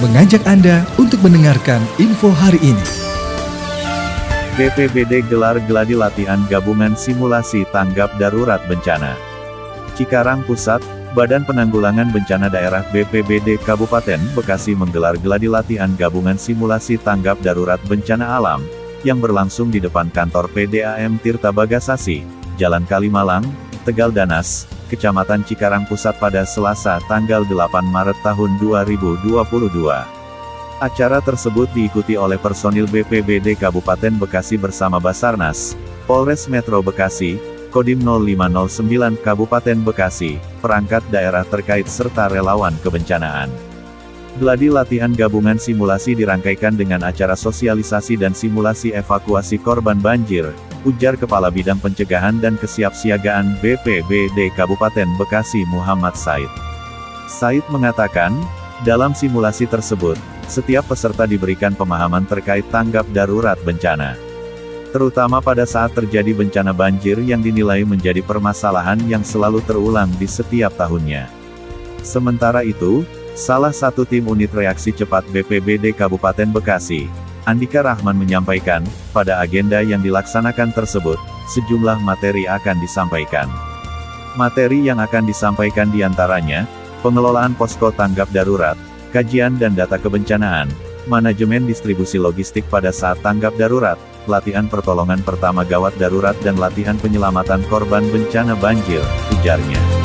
mengajak Anda untuk mendengarkan info hari ini. BPBD gelar geladi latihan gabungan simulasi tanggap darurat bencana. Cikarang Pusat, Badan Penanggulangan Bencana Daerah BPBD Kabupaten Bekasi menggelar geladi latihan gabungan simulasi tanggap darurat bencana alam, yang berlangsung di depan kantor PDAM Tirta Bagasasi, Jalan Kalimalang, Tegal Danas, Kecamatan Cikarang Pusat pada Selasa tanggal 8 Maret tahun 2022. Acara tersebut diikuti oleh personil BPBD Kabupaten Bekasi bersama Basarnas, Polres Metro Bekasi, Kodim 0509 Kabupaten Bekasi, perangkat daerah terkait serta relawan kebencanaan. Gladi latihan gabungan simulasi dirangkaikan dengan acara sosialisasi dan simulasi evakuasi korban banjir, ujar Kepala Bidang Pencegahan dan Kesiapsiagaan BPBD Kabupaten Bekasi Muhammad Said. Said mengatakan, dalam simulasi tersebut, setiap peserta diberikan pemahaman terkait tanggap darurat bencana. Terutama pada saat terjadi bencana banjir yang dinilai menjadi permasalahan yang selalu terulang di setiap tahunnya. Sementara itu, Salah satu tim unit reaksi cepat BPBD Kabupaten Bekasi, Andika Rahman menyampaikan, pada agenda yang dilaksanakan tersebut, sejumlah materi akan disampaikan. Materi yang akan disampaikan di antaranya, pengelolaan posko tanggap darurat, kajian dan data kebencanaan, manajemen distribusi logistik pada saat tanggap darurat, latihan pertolongan pertama gawat darurat dan latihan penyelamatan korban bencana banjir, ujarnya.